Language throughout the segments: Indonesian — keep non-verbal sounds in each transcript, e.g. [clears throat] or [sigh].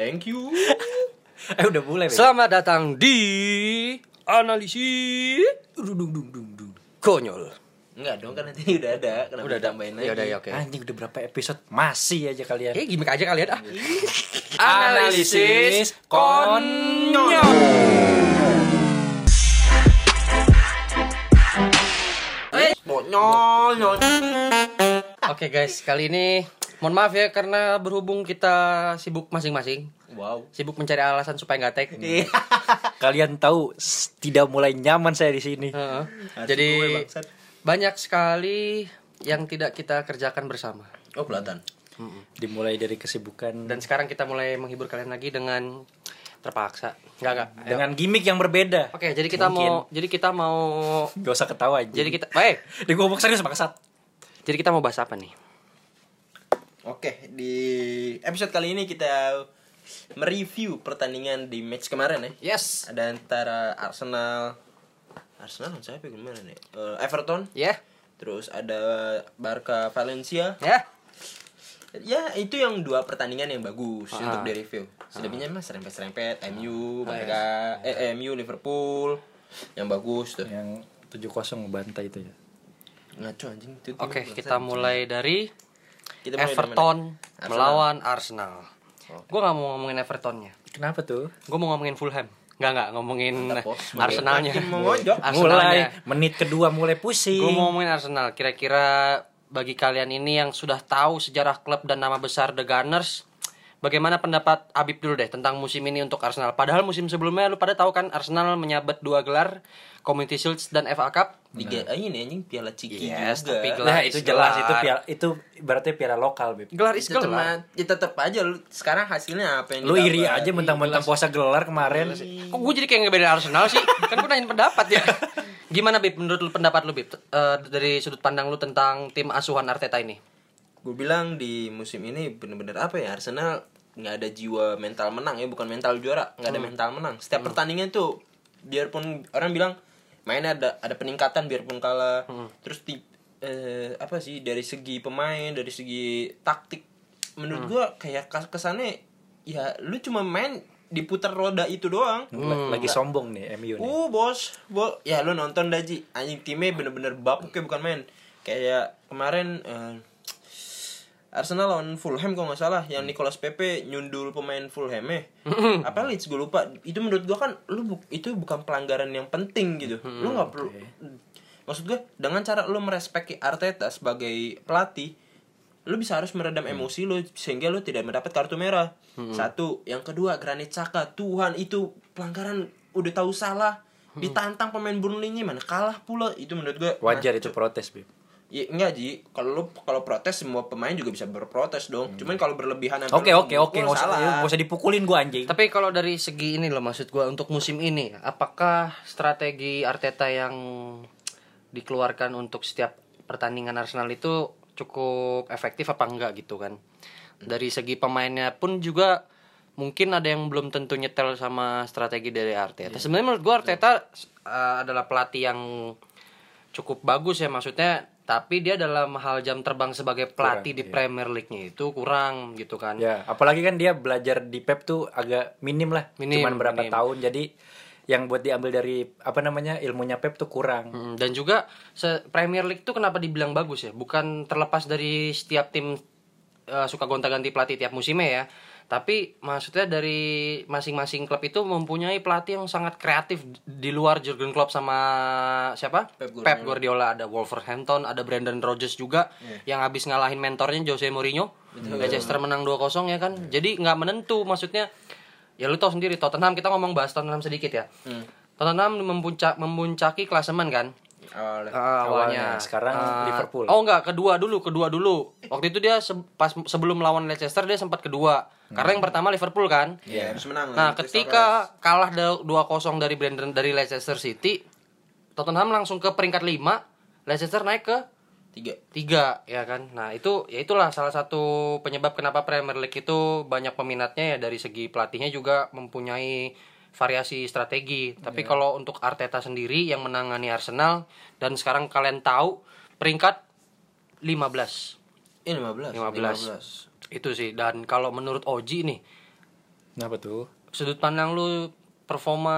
Thank you. [laughs] Eh udah mulai. Beb. Selamat datang di analisis dung dung dung dung konyol. Enggak dong kan nanti udah ada. Kenapa Udah ada. ditambahin lagi? Ya udah ya oke. Anjing udah berapa episode masih aja kalian. Eh gimmick aja kalian ah. [laughs] Analisis konyol. Nyol nyol. Oke guys, kali ini mohon maaf ya karena berhubung kita sibuk masing-masing. Wow. Sibuk mencari alasan supaya nggak tag. [laughs] Kalian tahu tidak mulai nyaman saya di sini. Heeh. Harus Jadi gue, banyak sekali yang tidak kita kerjakan bersama. Oh kelihatan. Dimulai dari kesibukan Dan sekarang kita mulai menghibur kalian lagi dengan terpaksa. Enggak. Ayo. dengan gimmick yang berbeda. Oke, jadi kita Mungkin. mau jadi kita mau Gak usah ketawa aja. jadi kita eh [laughs] Di gua serius bangsat. jadi kita mau bahas apa nih? Oke, di episode kali ini kita mereview pertandingan di match kemarin ya. Yes. Ada antara Arsenal Arsenal lawan siapa ya? gimana nih? Eh, Everton, Ya. terus ada Barca Valencia. Ya. Ya, itu yang dua pertandingan yang bagus Ah. untuk di review. Selebihnya mah serempet-serempet MU, Ah, Barca, eh MU Liverpool yang bagus tuh. Yang 7-0 ngebantai itu ya. Ngaco anjing itu. Oke, bangsat. kita mulai dari Kita Everton? Arsenal. melawan Arsenal. Oke. Gue nggak mau ngomongin Evertonnya. Kenapa tuh? Gue mau ngomongin Fulham. Nggak nggak ngomongin. Arsenalnya. Arsenalnya. Mulai menit kedua mulai pusing. Gue mau ngomongin Arsenal. Kira-kira bagi kalian ini yang sudah tahu sejarah klub dan nama besar The Gunners, bagaimana pendapat Abib dulu deh tentang musim ini untuk Arsenal? Padahal musim sebelumnya lu pada tahu kan Arsenal menyabet dua gelar Community Shield dan FA Cup. Tiga ah, ini anjing piala ciki Yes, juga. tapi gelar Nah, itu jelas gelar. itu piala, itu berarti piala lokal, Beb. Gelar is Itu gelar. cuma ya tetep aja lu sekarang hasilnya apa yang Lu iri aja mentang-mentang puasa gelar kemarin. Kok gue jadi kayak ngebedain Arsenal sih? Kan gue nanyain pendapat ya. [laughs] Gimana Bib? Menurut lu pendapat lu Bib? Eh, dari sudut pandang lu tentang tim asuhan Arteta ini? Gue bilang di musim ini bener-bener apa ya Arsenal nggak ada jiwa mental menang ya bukan mental juara nggak ada mental menang. Setiap pertandingan tuh biarpun orang bilang mainnya ada ada peningkatan biarpun kalah terus ti, eh, apa sih dari segi pemain dari segi taktik menurut gua kayak kes- kesannya ya lu cuma main diputar roda itu doang. L- Lagi sombong nih MU nih. Uh bos, bo ya lu nonton daji anjing timnya bener-bener bapuk kayak bukan main. Kayak kemarin eh, Arsenal lawan Fulham kalau nggak salah yang Nicolas Pepe nyundul pemain Fulham eh. Apa Leeds gue lupa. Itu menurut gua kan lu bu- itu bukan pelanggaran yang penting gitu. Lu nggak perlu Maksud gue dengan cara lu merespeki Arteta sebagai pelatih lu bisa harus meredam emosi lu sehingga lu tidak mendapat kartu merah. Satu, yang kedua Granit Xhaka, Tuhan itu pelanggaran udah tahu salah, ditantang pemain Burnley-nya mana kalah pula. Itu menurut gue Wajar itu protes, Beb. Ya enggak Ji, kalau lu kalau protes semua pemain juga bisa berprotes dong. Cuman kalau berlebihan Oke oke oke memukul, nggak usah salah. nggak usah dipukulin gua anjing. Tapi kalau dari segi ini loh maksud gua untuk musim ini, apakah strategi Arteta yang dikeluarkan untuk setiap pertandingan Arsenal itu cukup efektif apa enggak gitu kan? Dari segi pemainnya pun juga mungkin ada yang belum tentu nyetel sama strategi dari Arteta. Sebenarnya menurut gua Arteta uh, adalah pelatih yang cukup bagus ya maksudnya tapi dia dalam hal jam terbang sebagai pelatih di Premier League-nya itu kurang gitu kan. Ya, apalagi kan dia belajar di Pep tuh agak minim lah. Minim, Cuman berapa minim. tahun jadi yang buat diambil dari apa namanya ilmunya Pep tuh kurang. Hmm, dan juga se Premier League tuh kenapa dibilang bagus ya? Bukan terlepas dari setiap tim eh, suka gonta-ganti pelatih tiap musimnya ya. Tapi maksudnya dari masing-masing klub itu mempunyai pelatih yang sangat kreatif di luar Jurgen Klopp sama siapa? Pep Guardiola. Pep Guardiola ada Wolverhampton, ada Brandon Rodgers juga yang habis ngalahin mentornya Jose Mourinho. Leicester menang 2-0 ya kan. Jadi nggak menentu maksudnya ya lu tau sendiri Tottenham kita ngomong bahas Tottenham sedikit ya. Hmm. Tottenham memuncak memuncaki klasemen kan Awalnya. Ah, awalnya. Awalnya, sekarang Ah, Liverpool. Oh enggak, kedua dulu, kedua dulu. Waktu itu dia se- pas sebelum lawan Leicester dia sempat kedua. Karena yang pertama Liverpool kan. Iya, harus menang. Nah, ketika kalah da- 2-0 dari Brandon dari Leicester City, Tottenham langsung ke peringkat 5, Leicester naik ke tiga tiga ya kan nah itu ya itulah salah satu penyebab kenapa Premier League itu banyak peminatnya ya dari segi pelatihnya juga mempunyai variasi strategi tapi kalau untuk Arteta sendiri yang menangani Arsenal dan sekarang kalian tahu peringkat 15 eh 15 15. itu sih dan kalau menurut Oji nih Kenapa tuh? Sudut pandang lu performa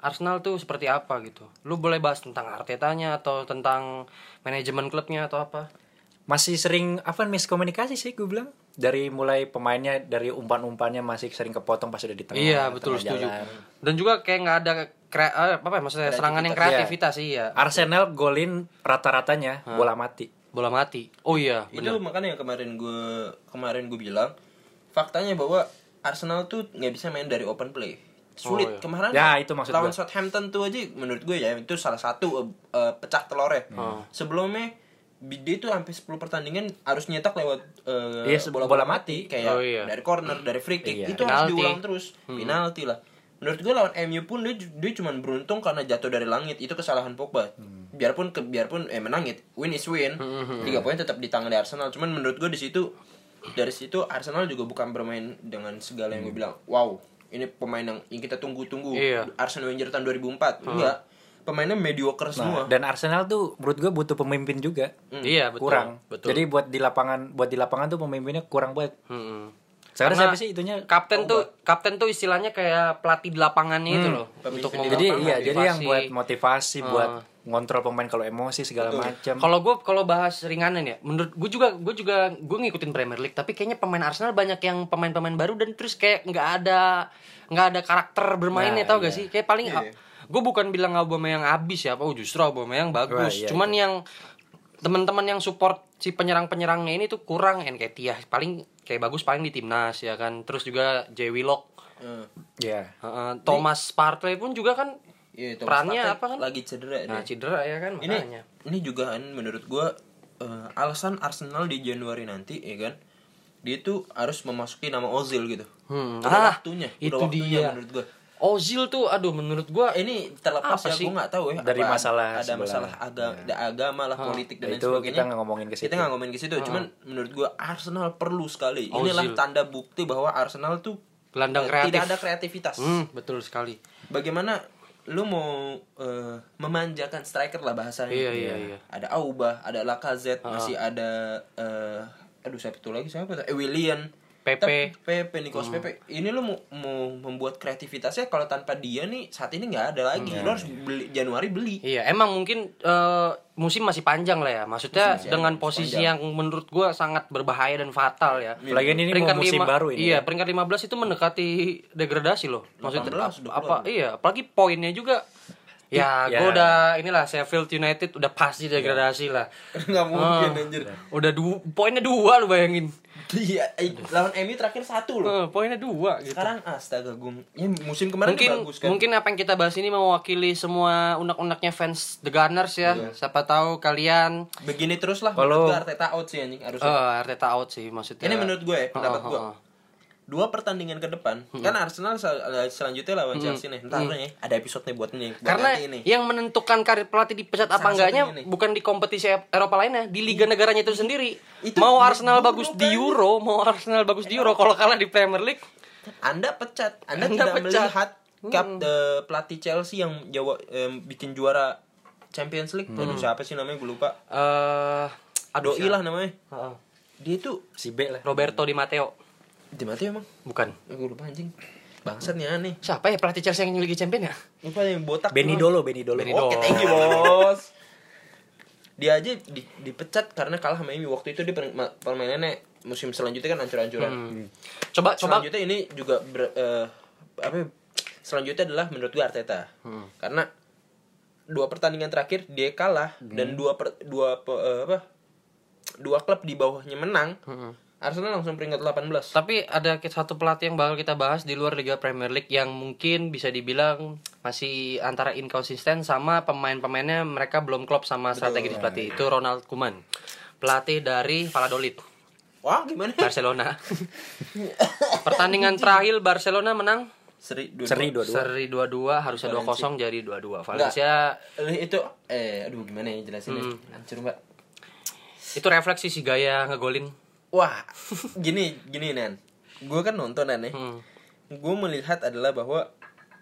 Arsenal tuh seperti apa gitu? Lu boleh bahas tentang Artetanya atau tentang manajemen klubnya atau apa? Masih sering apa miskomunikasi sih gue bilang. Dari mulai pemainnya dari umpan-umpannya masih sering kepotong pas udah di tengah. iya betul tengah setuju. jalan. Dan juga kayak nggak ada kre eh, apa ya maksudnya serangan yang kreativitas iya. Arsenal golin rata-ratanya bola mati. Bola mati. Oh iya, itu benar. makanya yang kemarin gue kemarin gue bilang faktanya bahwa Arsenal tuh nggak bisa main dari open play sulit Oh, iya. kemarin Ya, itu maksud lawan gua. Southampton tuh aja menurut gue ya itu salah satu eh, eh, pecah telurnya Oh. sebelumnya dia itu sampai 10 pertandingan harus nyetak lewat eh, Iya, se- bola-bola bola mati. kayak Oh, iya. dari corner dari free kick Iya. itu harus Penalti. diulang terus. Penalti lah. Menurut gue lawan MU pun dia dia cuma beruntung karena jatuh dari langit. Itu kesalahan Pogba. Biarpun ke, biarpun eh menang it win is win. Tiga poin tetap di tangan dari Arsenal. Cuman menurut gue di situ dari situ Arsenal juga bukan bermain dengan segala yang gue bilang wow ini pemain yang, yang kita tunggu-tunggu. Iya. Arsenal Wenger tahun 2004 enggak pemainnya mediocre semua Nah, dan Arsenal tuh menurut gue butuh pemimpin juga. Iya, betul. kurang. Betul. Jadi buat di lapangan buat di lapangan tuh pemimpinnya kurang banget. Mm-mm. Sekarang Karena siapa sih itunya? Kapten tuh kapten tuh istilahnya kayak pelatih di lapangannya itu loh Pemimpin untuk Jadi iya, motivasi. jadi yang buat motivasi, buat Ah. ngontrol pemain kalau emosi segala macam. Kalau gue kalau bahas ringanan ya, menurut gue juga gue juga gue ngikutin Premier League, tapi kayaknya pemain Arsenal banyak yang pemain-pemain baru dan terus kayak nggak ada nggak ada karakter bermainnya Nah, tau gak iya. sih? Kayak paling Iya. Gue bukan bilang Aubameyang abis ya, apa oh, justru Aubameyang bagus. Wah, iya, Cuman yang teman-teman yang support si penyerang-penyerangnya ini tuh kurang Nketiah paling kayak bagus paling di timnas ya kan. Terus juga Jay Willock, Eh, Iya. Heeh, Thomas Partey pun juga kan Thomas Perannya Partey apa kan? lagi cedera nah dia. cedera ya kan ini makanya. ini juga kan menurut gua eh, alasan Arsenal di Januari nanti ya kan dia tuh harus memasuki nama Ozil gitu Hmm. udah Ah, waktunya itu waktunya dia. menurut gua Ozil tuh aduh menurut gua ini terlepas Apa ya sih? gue nggak tahu ya Dari apa masalah ada sebelah. masalah agama agama lah politik dan Nah, lain itu sebagainya kita nggak ngomongin ke situ. kita nggak ngomongin ke situ cuman menurut gua Arsenal perlu sekali inilah Ozil. tanda bukti bahwa Arsenal tuh gelandang kreatif. tidak ada kreativitas Hmm, betul sekali. bagaimana lu mau eh, memanjakan striker lah bahasanya Iya, iya, iya. ada Auba ada Lacazette masih ada eh, aduh siapa itu lagi siapa eh, Willian Pepe. Tapi Pepe Nikos Pepe ini lu mau, mau membuat kreativitasnya kalau tanpa dia nih saat ini nggak ada lagi lu harus beli Januari beli Iya, emang mungkin eh, musim masih panjang lah ya. Maksudnya Musim dengan posisi panjang. yang menurut gua sangat berbahaya dan fatal ya. Lagian ini mau musim lima- baru ini. Iya, ya. peringkat 15 itu mendekati degradasi loh. Maksudnya 18 udah apa? Iya, apalagi poinnya juga Ya, Ya. gua udah inilah Sheffield United udah pasti degradasi lah. [laughs] nggak mungkin Ah. anjir Udah du poinnya dua lu bayangin. iya eh, lawan MU terakhir satu loh Eh, poinnya dua gitu. sekarang astaga gue ya musim kemarin mungkin bagus kan mungkin apa yang kita bahas ini mewakili semua unak-unaknya fans The Gunners ya. Siapa tahu kalian begini terus lah Kalau- gue Arteta out sih anjing harusnya eh Arteta out sih maksudnya. Ini menurut gue ya, pendapat Oh, gue. oh, oh. Dua pertandingan ke depan, kan Arsenal sel- selanjutnya lawan Chelsea nih. Ntar nih, ada episode nih buat nih. buat Karena nih. yang menentukan karir pelatih dipecat apa enggaknya bukan di kompetisi Eropa lainnya, di liga negaranya itu sendiri. Itu mau Arsenal kan? bagus di Euro, mau Arsenal bagus di Euro kalau kalah di Premier League, Anda pecat, Anda, Anda tidak pecat. melihat kap eh, pelatih Chelsea yang jawa em, bikin juara Champions League. Aduh, siapa sih namanya gue lupa. eh aduh Doi lah namanya. Heeh. Dia itu Si B lah. Roberto Di Matteo. Di mati emang. Bukan. Eh, gue lupa anjing. Bangsat nih aneh. Siapa ya pelatih Chelsea yang Liga Champion ya? Lupa yang botak. Benny. Dolo, Benny Dolo. Oke, thank you, Bos. Dia aja di, dipecat karena kalah sama MU waktu itu dia per- ma- permainannya musim selanjutnya kan hancur-hancuran. Coba coba Selanjutnya ini juga ber- eh, apa ya, selanjutnya adalah menurut gue Arteta. Karena dua pertandingan terakhir dia kalah dan dua per, dua eh, apa? Dua klub di bawahnya menang. Arsenal langsung peringkat 18. Tapi ada satu pelatih yang bakal kita bahas di luar Liga Premier League yang mungkin bisa dibilang masih antara inkonsisten sama pemain-pemainnya mereka belum klop sama strategi di pelatih itu Ronald Koeman. Pelatih dari Valladolid, Wah, gimana? Barcelona. [laughs] Pertandingan terakhir Barcelona menang Seri dua Seri dua-dua. seri 2-2 harusnya 2-0 jadi 2-2. Valencia itu eh aduh gimana ya jelasinnya? Hancur, Mbak. itu refleksi si gaya ngegolin. Wah, gini gini Nan. Gue kan nonton ya. Hmm. Gue melihat adalah bahwa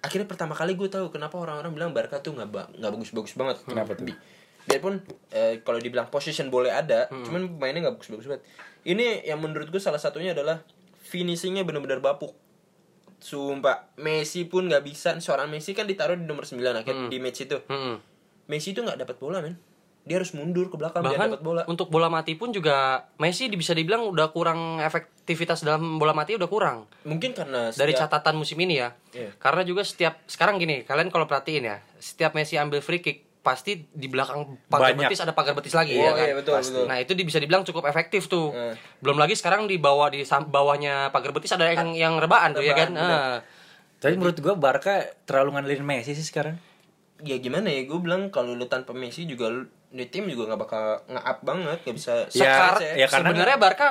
akhirnya pertama kali gue tahu kenapa orang-orang bilang Barca tuh nggak ba- nggak bagus-bagus banget. Kenapa tuh? Bi- Biarpun eh, kalau dibilang position boleh ada, Hmm. cuman pemainnya nggak bagus-bagus banget. Ini yang menurut gue salah satunya adalah finishingnya benar-benar bapuk. Sumpah, Messi pun nggak bisa. Seorang Messi kan ditaruh di nomor 9 akhir Hmm. di match itu. Mm-mm. Messi itu nggak dapat bola, men. Dia harus mundur ke belakang biar Bahkan dapat bola. untuk bola mati pun juga Messi bisa dibilang udah kurang efektivitas dalam bola mati udah kurang. Mungkin karena Dari setiap- catatan musim ini ya. Iya. Karena juga setiap sekarang gini, kalian kalau perhatiin ya, setiap Messi ambil free kick pasti di belakang pagar Banyak. betis ada pagar betis lagi Oh, ya kan. iya, betul, Pasti. betul. Nah, itu di- bisa dibilang cukup efektif tuh. Eh. Belum lagi sekarang di bawah di bawahnya pagar betis ada yang yang rebaan tuh ya kan. Nah, Tapi menurut gua Barca terlalu ngandelin Messi sih sekarang. ya gimana ya gue bilang kalau lu tanpa Messi juga lu di tim juga nggak bakal nge-up banget nggak bisa Ya, ya karena- sebenarnya Barca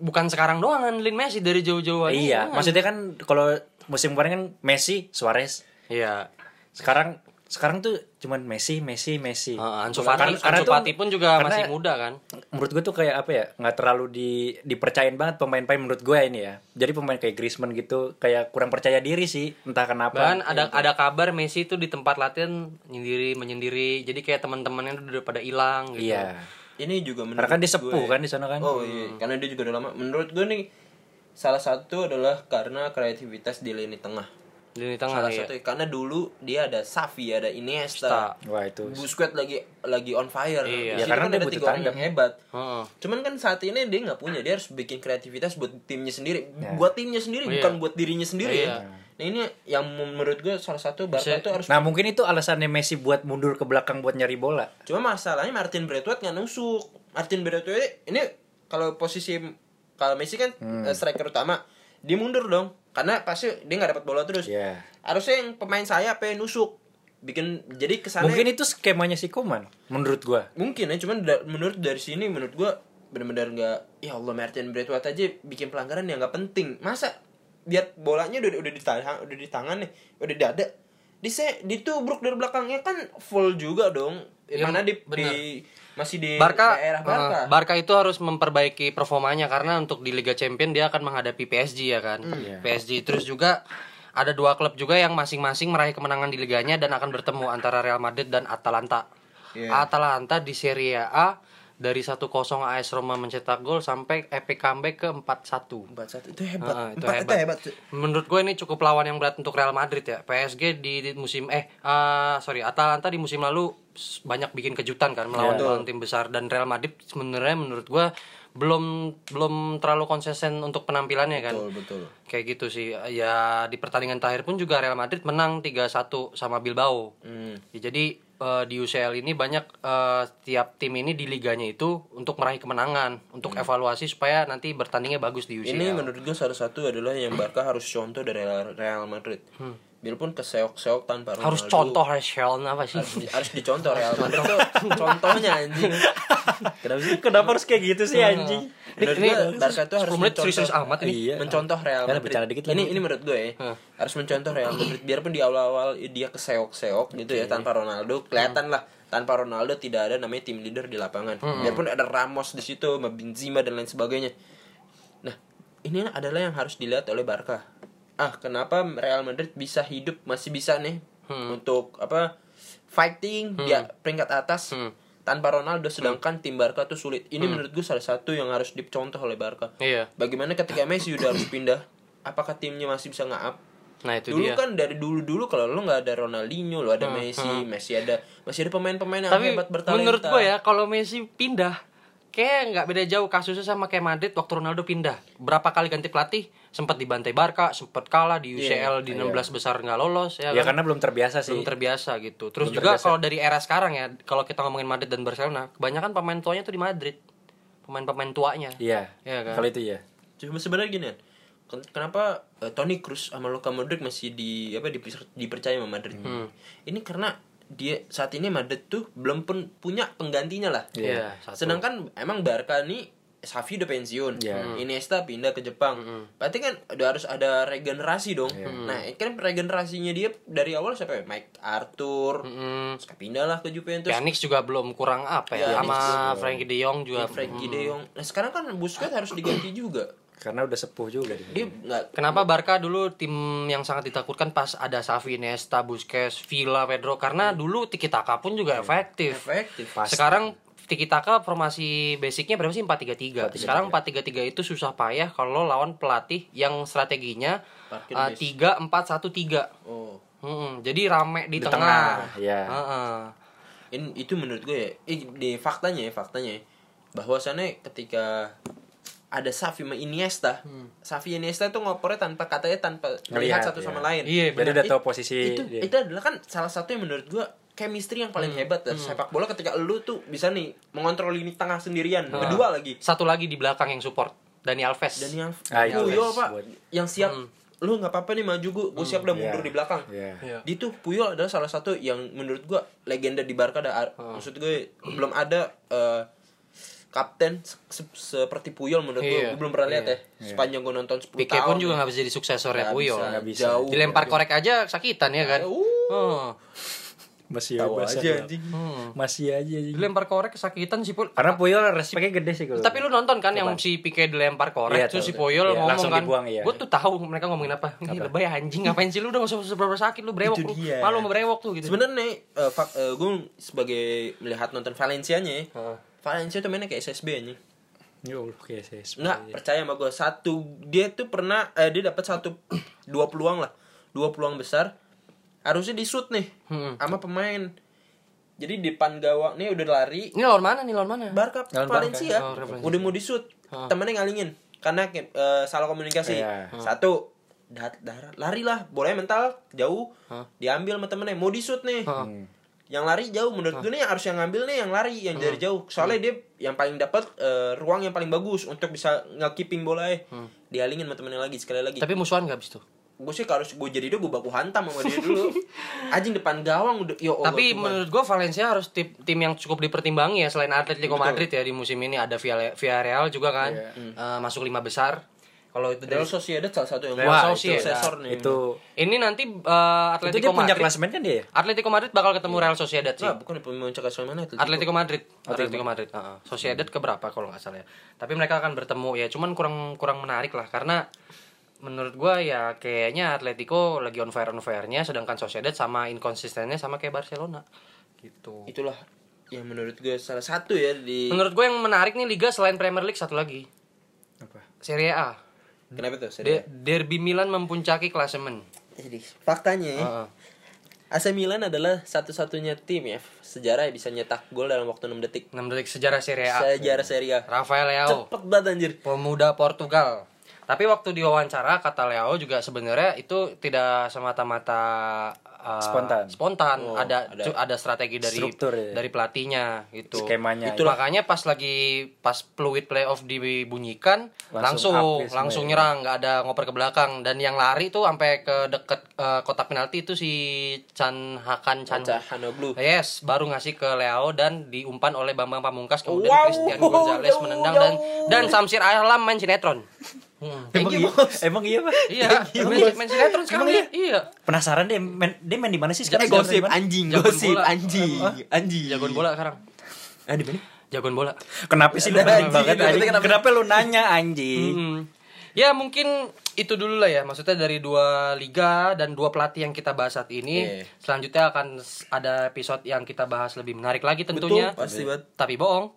bukan sekarang doang ngandelin Messi dari jauh-jauh. Iya, maksudnya kan kalau musim kemarin kan Messi, Suarez. Iya. Sekarang sekarang tuh cuman Messi, Messi, Messi. Uh, Ansu Karena- Fati, karena Ansu tuh- Fati pun juga karena masih muda kan. Menurut gue tuh kayak apa ya? nggak terlalu di dipercayain banget pemain-pemain menurut gue ini ya. Jadi pemain kayak Griezmann gitu kayak kurang percaya diri sih, entah kenapa. Bahkan ada ada kabar Messi itu di tempat latihan menyendiri menyendiri. Jadi kayak teman-temannya udah pada hilang gitu. Iya. ini juga menurut Karena kan dia gue- sepuh kan di sana kan. oh iya karena dia juga udah lama menurut gue nih salah satu adalah karena kreativitas di lini tengah lini tengah salah ya. satu karena dulu dia ada Xavi ada Iniesta Wah itu. Busquets lagi lagi on fire Iya. Ya, karena kan dia ada tiga orang yang hebat Heeh. cuman kan saat ini dia nggak punya dia harus bikin kreativitas buat timnya sendiri Ya. buat timnya sendiri Iya. bukan buat dirinya sendiri Iya. nah ini yang menurut gue salah satu Barca itu harus Nah mungkin itu alasannya Messi buat mundur ke belakang buat nyari bola. Cuma masalahnya Martin Braithwaite nggak nusuk. Martin Braithwaite ini kalau posisi kalau Messi kan Hmm. eh, striker utama, dia mundur dong. Karena pasti dia nggak dapat bola terus. Iya. Harusnya yang pemain sayap yang nusuk. Bikin jadi ke sana Mungkin itu skemanya si Koman menurut gua. mungkin ya cuman da- menurut dari sini menurut gua benar-benar nggak ya Allah Martin Braithwaite aja bikin pelanggaran yang nggak penting masa lihat bolanya udah udah di tangan udah di tangan nih udah di dada di se ditubruk dari belakangnya kan full juga dong Ya, mana di, di masih di Barca, daerah Barca eh, Barca itu harus memperbaiki performanya karena untuk di Liga Champion dia akan menghadapi PSG ya kan. Hmm. PSG terus juga ada dua klub juga yang masing-masing meraih kemenangan di liganya dan akan bertemu antara Real Madrid dan Atalanta. Iya. Atalanta di Serie A dari 1-0 AS Roma mencetak gol sampai epic comeback ke 4-1. empat satu itu hebat Ah, itu empat hebat. itu hebat. Menurut gue ini cukup lawan yang berat untuk Real Madrid ya. PSG di, di musim eh eh, sorry Atalanta di musim lalu banyak bikin kejutan kan melawan Betul. lawan tim besar dan Real Madrid sebenarnya menurut gue belum belum terlalu konsisten untuk penampilannya kan. betul betul Kayak gitu sih. Ya di pertandingan terakhir pun juga Real Madrid menang 3-1 sama Bilbao. Hmm. Ya, jadi eh, di UCL ini banyak eh, tiap tim ini di liganya itu untuk meraih kemenangan, untuk evaluasi supaya nanti bertandingnya bagus di UCL. Hmm. ini menurut gue salah satu adalah yang Barca harus contoh dari Real, Real Madrid biarpun keseok-seok tanpa Ronaldo. Hmm. harus contoh Rachel. Apa sih? harus, harus dicontoh Real Madrid. Tuh [laughs] contohnya anjing. Kenapa sih? Kenapa harus kayak gitu sih anjing? menurut Ini- gue Barca tuh harus 10 menit mencontoh- serius-serius amat ini. Iya. mencontoh Real Madrid. bicara dikit ini ini menurut gue ya. Harus mencontoh Real Madrid. Biarpun di awal-awal dia keseok-seok gitu ya tanpa Ronaldo kelihatan lah. Tanpa Ronaldo tidak ada namanya tim leader di lapangan. Biarpun ada Ramos di situ Benzema dan lain sebagainya. Nah ini adalah yang harus dilihat oleh Barca ah kenapa Real Madrid bisa hidup masih bisa nih untuk apa fighting dia peringkat atas tanpa Ronaldo sedangkan tim Barca tuh sulit ini menurut gue salah satu yang harus dicontoh oleh Barca Iya. Bagaimana ketika [coughs] Messi udah harus pindah? Apakah timnya masih bisa nge-up? Nah itu Dulu dia. kan dari dulu-dulu kalau lo nggak ada Ronaldinho, lo ada Messi, Messi ada masih ada pemain-pemain yang Tapi hebat bertalenta. menurut gue ya kalau Messi pindah kayak nggak beda jauh kasusnya sama kayak Madrid waktu Ronaldo pindah. Berapa kali ganti pelatih sempat dibantai Barca, sempat kalah di UCL di 16 besar nggak lolos ya, Ya kan? karena belum terbiasa sih. belum terbiasa gitu. Terus Belum juga kalau dari era sekarang ya, kalau kita ngomongin Madrid dan Barcelona, kebanyakan pemain tuanya tuh di Madrid. Pemain-pemain tuanya. Iya. Iya kan? Kalau itu ya. Cuma sebenarnya gini kan. ken- Kenapa eh, Toni Kroos sama Luka Modric masih di apa diper- dipercaya sama Madrid? Hmm. Ini karena dia saat ini Madrid tuh belum pun punya penggantinya lah. Iya, satu. Sedangkan emang Barca nih Xavi udah pensiun, Iya. Iniesta pindah ke Jepang. Berarti kan udah harus ada regenerasi dong. Iya. Nah, kan regenerasinya dia dari awal siapa ya? Mike Arthur, Mm. terus pindah lah ke Juventus. Pjanic juga belum kurang apa ya, Pjanic sama. Frankie De Jong juga. Frankie De Jong. Nah, sekarang kan Busquets harus diganti juga. Karena udah sepuh juga dia. Dia nggak Kenapa Barca dulu tim yang sangat ditakutkan pas ada Xavi, Iniesta, Busquets, Villa, Pedro karena dulu Tiki Taka pun juga efektif. efektif. Pasti. Sekarang Tiki Taka formasi basicnya berapa sih 4-3-3. Sekarang 4-3-3 itu susah payah kalau lawan pelatih yang strateginya Parkir uh, base. 3-4-1-3. Oh. Hmm, jadi rame di, Di tengah. tengah, ya. Heeh. Ini itu menurut gue ya, eh, di faktanya ya, faktanya ya, bahwasannya ketika ada Xavi sama Iniesta, Xavi Iniesta tuh ngopornya tanpa katanya tanpa melihat satu ya. sama lain. Iya, Jadi benar. udah tahu It- posisi itu dia. itu adalah kan salah satu yang menurut gua chemistry yang paling hebat dari sepak bola ketika lu tuh bisa nih mengontrol lini tengah sendirian. Kedua lagi. Satu lagi di belakang yang support, Dani Alves. Dan yang Ah, itu Puyol Alves pak, buat- yang siap. Lu nggak apa-apa nih maju gua, gua siap udah mundur Iya. di belakang. Iya. Iya. Di tuh Puyol adalah salah satu yang menurut gua legenda di Barca ada maksud gue belum ada eh, kapten se- se- seperti Puyol menurut gua. Iya. Gua belum pernah lihat ya sepanjang gua nonton 10 Pique tahun. pun juga nggak bisa jadi suksesornya Nggak Puyol. bisa, Nggak bisa. Jauh. Dilempar korek aja sakitan ya kan. Uh. Oh. Masih Tahu aja ya, anjing. Masih aja anjing. Dilempar korek kesakitan sih Puyol. Karena Puyol respeknya gede sih kalau. Tapi lu nonton kan yang si Pique dilempar korek Iya, terus si. Puyol Iya, ngomong langsung kan. dibuang, iya. Gue tuh tahu mereka ngomongin apa. Ini lebay anjing ngapain sih lu udah gak usah seberapa sakit lu brewok lu. Malu brewok tuh gitu. Sebenarnya eh, fak- eh, gue sebagai melihat nonton Valencia-nya ya. Valencia tuh mainnya kayak SSB anjing. Ya Allah, kayak saya. Enggak, percaya sama gue. Satu dia tuh pernah eh, dia dapat satu [clears throat] dua peluang lah. Dua peluang besar. Harusnya di shoot nih Hmm. sama pemain. Jadi di depan gawang nih udah lari. Ini lawan mana nih lawan mana? Barca Lawan Valencia. Barca. Oh, Valencia. udah mau di shoot. Temennya ngalingin karena kayak, eh, salah komunikasi. Iya. Satu dat darah lari lah bolanya mental jauh Hah? diambil sama temennya mau di shoot nih Heeh. Hmm. Yang lari jauh menurut gue nih yang harus yang ngambil nih yang lari yang dari jauh. Soalnya dia yang paling dapat eh, ruang yang paling bagus untuk bisa nge-keeping bola ya dialingin sama temennya lagi sekali lagi. Tapi musuhan gak abis tuh? gue sih kalau gue jadi dia gue baku hantam sama dia dulu. [laughs] Anjing depan gawang udah yo Allah, Tapi menurut gue Valencia harus tim, tim yang cukup dipertimbangi ya selain Atletico Madrid ya di musim ini. Ada Villarreal juga kan. Eh, masuk lima besar. Kalau itu dari Real Sociedad salah satu yang Real Sociedad. suksesor nih Itu ini nanti eh, itu Atletico dia punya Madrid klasemen kan dia? ya? Atletico Madrid bakal ketemu Real Sociedad sih. Nah, bukan cakap sama mana itu Atletico Madrid, Atletico Madrid, Heeh. Sociedad keberapa kalau nggak salah ya. Tapi mereka akan bertemu ya, cuman kurang kurang menarik lah karena menurut gua ya kayaknya Atletico lagi on fire on fire-nya, sedangkan Sociedad sama inkonsistennya sama kayak Barcelona gitu. itulah yang menurut gue salah satu ya di Menurut gue yang menarik nih liga selain Premier League satu lagi, Apa? Serie A. kenapa tuh De- Derby Milan mempuncaki klasemen. jadi faktanya ya, Heeh. AC Milan adalah satu-satunya tim ya sejarah yang bisa nyetak gol dalam waktu 6 detik 6 detik sejarah Serie A. sejarah Serie A Rafael Leao. cepet banget anjir pemuda Portugal. Tapi waktu diwawancara kata Leo juga sebenarnya itu tidak semata-mata uh, Spontan. Spontan, Oh, ada ada. ada strategi dari Struktur ya. dari pelatihnya gitu. Skemanya. Itu makanya pas lagi pas fluid playoff dibunyikan Langsung langsung ya langsung, ya. nyerang, nggak ada ngoper ke belakang dan yang lari tuh sampai ke deket uh, kotak penalti itu si Chan Hakan Chan Hanoglu Yes, baru ngasih ke Leo dan diumpan oleh Bambang Pamungkas kemudian Wow, Christian Gonzalez menendang dan dan Samsir Alam main sinetron. Hmm. Emang [laughs] iya, emang iya pak? Iya, main, main sinetron sekarang dia. Iya. Penasaran deh, main, dia main di mana sih eh sekarang? gosip Di mana? anjing gosip anjing anjing Jagoan bola sekarang. Ah, di mana? Jagoan bola. Kenapa sih lu anjing, banget anjing? kenapa? Kenapa lu nanya anjing? Ya mungkin itu dulu lah ya. Maksudnya dari dua liga dan dua pelatih yang kita bahas saat ini Iya. Selanjutnya akan ada episode yang kita bahas lebih menarik lagi betul tentunya. pasti banget Tapi bohong.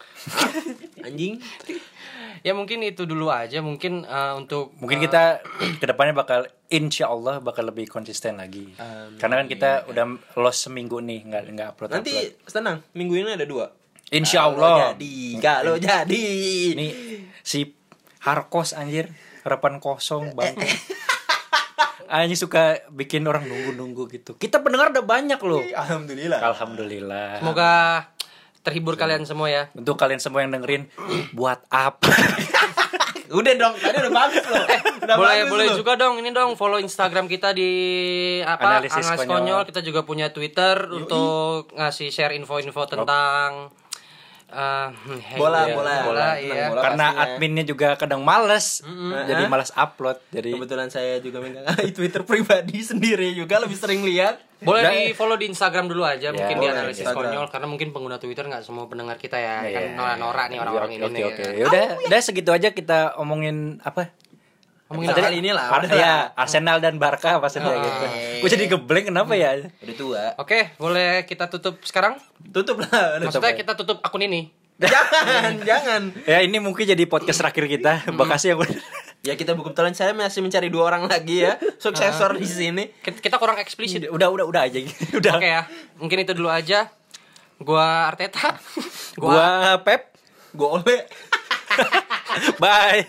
[laughs] Anjing. [laughs] Ya mungkin itu dulu aja. Mungkin eh, untuk Mungkin kita [clears throat] ke depannya bakal insya Allah bakal lebih konsisten lagi. Karena kan kita udah lost seminggu nih nggak nggak upload. nanti tenang minggu ini ada dua. Insya Kalau Allah. jadi kalau jadi. Ini si Harkos anjir harapan kosong bang. [laughs] Anjing suka bikin orang nunggu-nunggu gitu. Kita pendengar udah banyak loh. alhamdulillah Alhamdulillah. Semoga terhibur kalian semua ya Untuk kalian semua yang dengerin buat apa? [laughs] udah dong tadi udah bagus loh udah boleh bagus boleh loh. juga dong ini dong follow Instagram kita di apa Analisis Analisis Konyol. konyol. kita juga punya Twitter untuk ngasih share info-info tentang eh, Bola, iya, bola, bola bola, iya bola. Karena pastinya. adminnya juga kadang males. Jadi Hah? malas upload. Jadi kebetulan saya juga megang [laughs] Twitter pribadi [laughs] sendiri juga lebih sering lihat boleh Dan- di follow di Instagram dulu aja mungkin di analisis Instagram. konyol karena mungkin pengguna Twitter nggak semua pendengar kita ya kan Iya. norak-norak nih orang-orang Oke, ini oke, nih oke. Yaudah, udah segitu aja kita omongin apa? Ngomongin Episode apa? kali ini lah Ar- ya. Arsenal dan Barca maksudnya Ah. gitu. Gue jadi gebleng kenapa ya? udah tua Oke, boleh kita tutup sekarang? tutup lah Maksudnya kita tutup akun ini. [laughs] jangan, jangan. Ya ini mungkin jadi podcast terakhir kita. Makasih yang udah. Ya kita buku kebetulan saya masih mencari dua orang lagi ya suksesor di sini. Kita kurang eksplisit. Udah udah udah aja gitu. [laughs] Udah. Oke ya, mungkin itu dulu aja. Gua Arteta. [laughs] Gua Pep. Gue oleh. Bye.